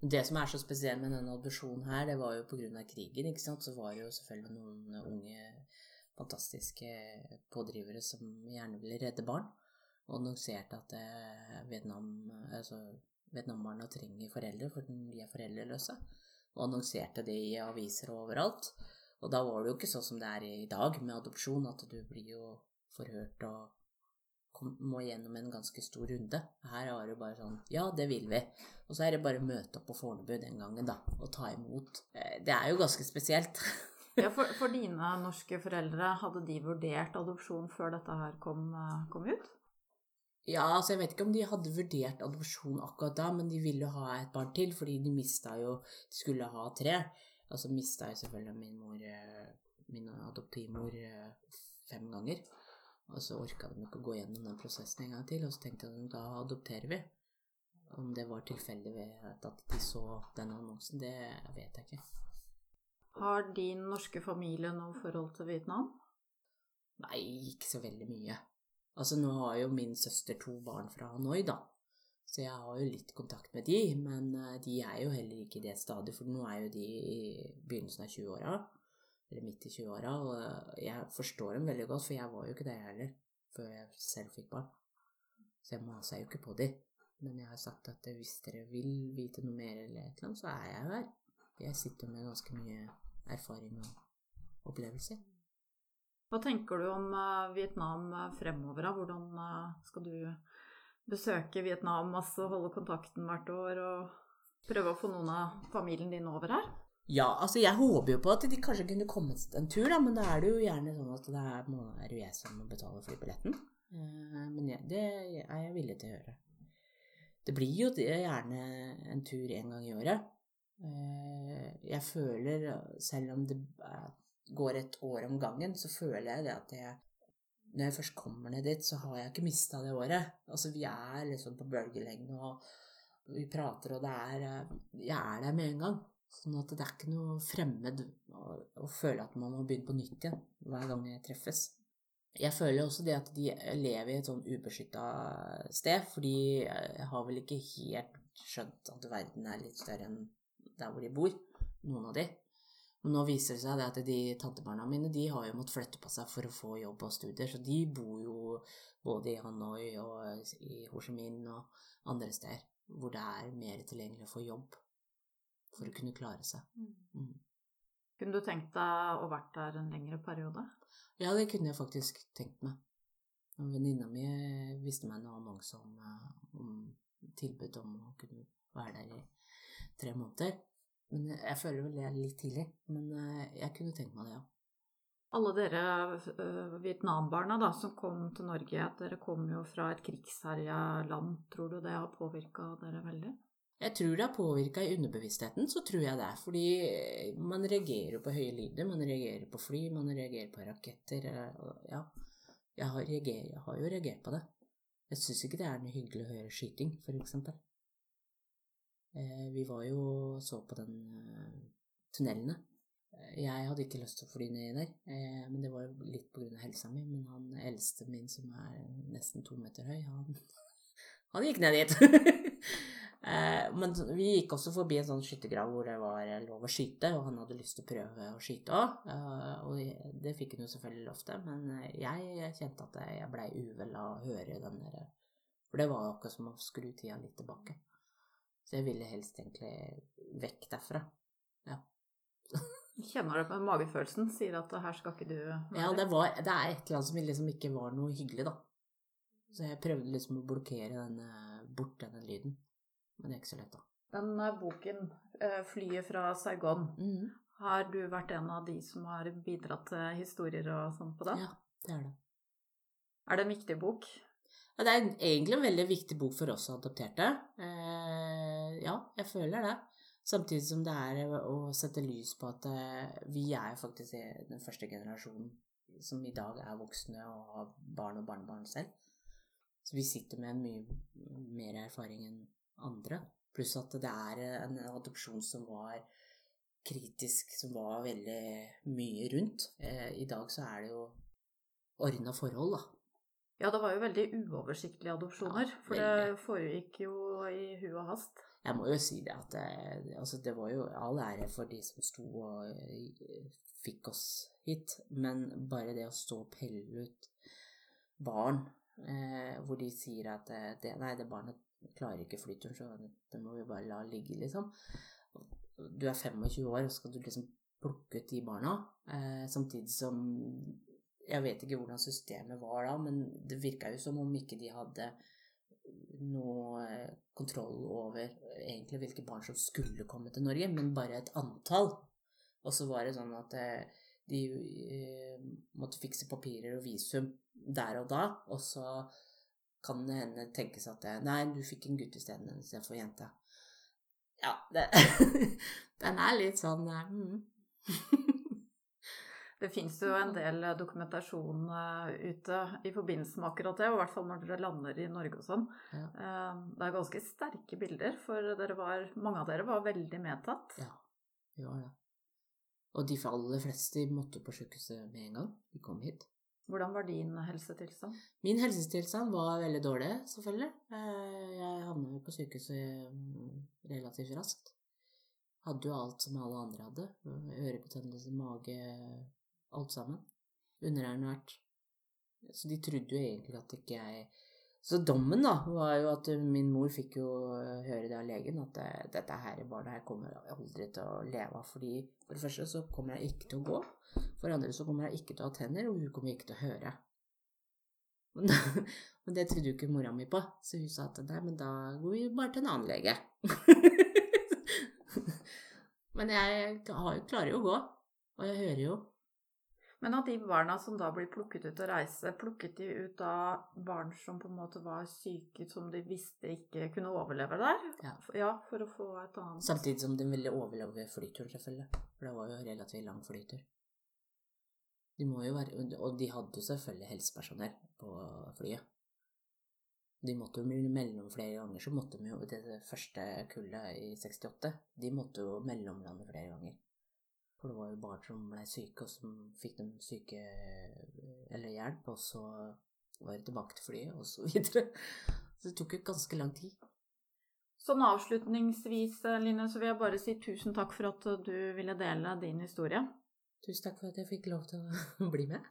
det som er så spesielt med denne adopsjonen her, det var jo av krigen, ikke sant. Så var det jo selvfølgelig noen unge, fantastiske pådrivere som gjerne ville redde barn, og annonserte at eh, Vietnam, altså, Vietnambarna trenger foreldre, for de er foreldreløse og annonserte det i aviser og overalt. Og da var det jo ikke sånn som det er i dag med adopsjon, at du blir jo forhørt og må gjennom en ganske stor runde. Her er det bare sånn Ja, det vil vi. Og så er det bare å møte opp på Fornebu den gangen, da, og ta imot. Eh, Det er jo ganske spesielt. Ja, for, for dine norske foreldre, hadde de vurdert adopsjon før dette her kom, eh, kom ut? Ja, altså jeg vet ikke om de hadde vurdert adopsjon akkurat da, men de ville ha et barn til, fordi de mista jo De skulle ha tre. Og så mista jeg selvfølgelig min mor, eh, min adoptivmor, eh, fem ganger. Og så orka de ikke å gå gjennom den prosessen en gang til, og så tenkte de da adopterer vi. Om det var tilfeldig ved at de så den annonsen, det vet jeg ikke. Har din norske familie noe forhold til Vietnam? Nei, ikke så veldig mye. Altså, nå har jo min søster to barn fra Hanoi, da. Så jeg har jo litt kontakt med de, men eh, de er jo heller ikke i det stadiet, for nå er jo de i begynnelsen av 20-åra, eller midt i 20-åra, og jeg forstår dem veldig godt, for jeg var jo ikke det heller, før jeg selv fikk barn. Så jeg maser jo ikke på de. Men jeg har sagt at hvis dere vil vite noe mer eller et eller annet, så er jeg jo her. Jeg sitter med ganske mye erfaring og opplevelser. Hva tenker du om eh, Vietnam eh, fremover? da? Hvordan eh, skal du besøke Vietnam masse, holde kontakten hvert år og prøve å få noen av familien din over her? Ja, altså jeg håper jo på at de kanskje kunne kommet en tur, da, men da er det jo gjerne sånn at det er, er jeg som må betale flybilletten. Men ja, det er jeg villig til å gjøre. Det blir jo gjerne en tur en gang i året. Jeg føler, selv om det går et år om gangen, så føler jeg det at jeg når jeg først kommer ned dit, så har jeg ikke mista det året. Altså, vi er liksom på bølgelengde, og vi prater, og det er eh, Jeg er der med en gang. Sånn at det er ikke noe fremmed å, å føle at man må begynne på nytt igjen hver gang jeg treffes. Jeg føler også det at de lever i et sånn ubeskytta sted, for de har vel ikke helt skjønt at verden er litt større enn der hvor de bor, noen av de. Men nå viser det seg det at de tantebarna mine de har jo måttet flytte på seg for å få jobb og studier, så de bor jo både i Hanoi og i Ho Chi Minh og andre steder hvor det er mer tilgjengelig å få jobb for å kunne klare seg. Mm. Kunne du tenkt deg å vært der en lengre periode? Ja, det kunne jeg faktisk tenkt meg. Venninna mi viste meg en annonse om, eh, om tilbud om å kunne være der i tre måneder. Men jeg føler vel det er litt tidlig. Men eh, jeg kunne tenkt meg det, ja. Alle dere uh, Vietnam-barna da, som kom til Norge, at dere kom jo fra et krigsherja land. Tror du det har påvirka dere veldig? Jeg tror det har påvirka i underbevisstheten, så tror jeg det. Fordi man reagerer på høye lyder, man reagerer på fly, man reagerer på raketter. eh, Ja, jeg har, reager, jeg har jo reagert på det. Jeg syns ikke det er noe hyggelig å høre skyting, for eksempel. Eh, vi var jo og så på den eh, tunnelene eh, jeg hadde ikke lyst til å fly ned der, men det var jo litt av helsa mi. Men han eldste min, som er nesten to meter høy, han, han gikk ned dit. Men vi gikk også forbi en sånn skyttergrav hvor det var lov å skyte, og han hadde lyst til å prøve å skyte òg. Og det fikk han jo selvfølgelig lov til, men jeg kjente at jeg blei uvel av å høre den der For det var jo akkurat som å skru tida litt tilbake. Så jeg ville helst egentlig vekk derfra. Ja. Kjenner du på magefølelsen? Sier at her skal ikke du være? Ja, det, var, det er et eller annet som liksom ikke var noe hyggelig, da. Så jeg prøvde liksom å blokkere denne, bort denne lyden. Men det er ikke så lett, da. Den boken, eh, 'Flyet fra Saigon', mm. har du vært en av de som har bidratt til historier og sånn på den? Ja, det er det. Er det en viktig bok? Ja, det er egentlig en veldig viktig bok for oss adopterte. Eh, ja, jeg føler det. Samtidig som det er å sette lys på at eh, vi er faktisk den første generasjonen som i dag er voksne og har barn og barnebarn selv. Så vi sitter med en mye mer erfaring enn andre. Pluss at det er en adopsjon som var kritisk, som var veldig mye rundt. Eh, I dag så er det jo ordna forhold, da. Ja, det var jo veldig uoversiktlige adopsjoner. Ja, for det foregikk jo i hu og hast. Jeg må jo si det at det, eh, altså det var jo all ære for de som sto og eh, fikk oss hit, men bare det å stå og pelle ut barn eh, hvor de sier at det, nei, det barnet klarer ikke flyturen, så det må vi bare la ligge, liksom. Du er 25 år, og skal du liksom plukke ut de barna, eh, samtidig som Jeg vet ikke hvordan systemet var da, men det virka jo som om ikke de hadde noe eh, kontroll over egentlig hvilke barn som skulle komme til Norge, men bare et antall. Og så var det sånn at eh, de eh, måtte fikse papirer og visum der og da, og så kan det hende tenkes at Nei, du fikk en gutt isteden istedenfor jente. Ja, det, den er litt sånn mm. Det fins jo en del dokumentasjon eh, ute i forbindelse med akkurat det, og i hvert fall når dere lander i Norge og sånn. Ja. Eh, det er ganske sterke bilder, for var, mange av dere var veldig medtatt. Ja, vi var det. Og de aller fleste måtte på sykehuset med en gang de kom hit. Hvordan var din helsetilstand? Min helsetilstand var veldig dårlig, selvfølgelig. Eh, jeg havna jo på sykehuset mm, relativt raskt. Hadde jo alt som alle andre hadde. Ørebetennelse, mage, alt sammen. Underernært. Så de trodde jo egentlig at ikke jeg så dommen da, var jo at min mor fikk jo høre det av legen at dette her barnet her kommer jeg aldri til å leve av. fordi For det første så kommer jeg ikke til å gå. For det andre så kommer jeg ikke til å ha tenner, og hun kommer ikke til å høre. Men det trodde jo ikke mora mi på, så hun sa at nei, men da går vi bare til en annen lege. men jeg klarer jo å gå, og jeg hører jo. Men av de barna som da blir plukket ut og reise, plukket de ut av barn som på en måte var syke, som de visste ikke kunne overleve der? Ja. ja for å få et annet Samtidig som de ville overleve flyturen, selvfølgelig. For det var jo relativt lang flytur. De må jo være Og de hadde jo selvfølgelig helsepersonell på flyet. De måtte jo mellom flere ganger, så måtte de jo Det første kullet i 68, de måtte jo mellomlande flere ganger. For det var jo barn som ble syke, og som fikk dem syke eller hjelp, og så var det tilbake til flyet, og så videre. Så det tok jo ganske lang tid. Sånn avslutningsvis, Line, så vil jeg bare si tusen takk for at du ville dele din historie. Tusen takk for at jeg fikk lov til å bli med.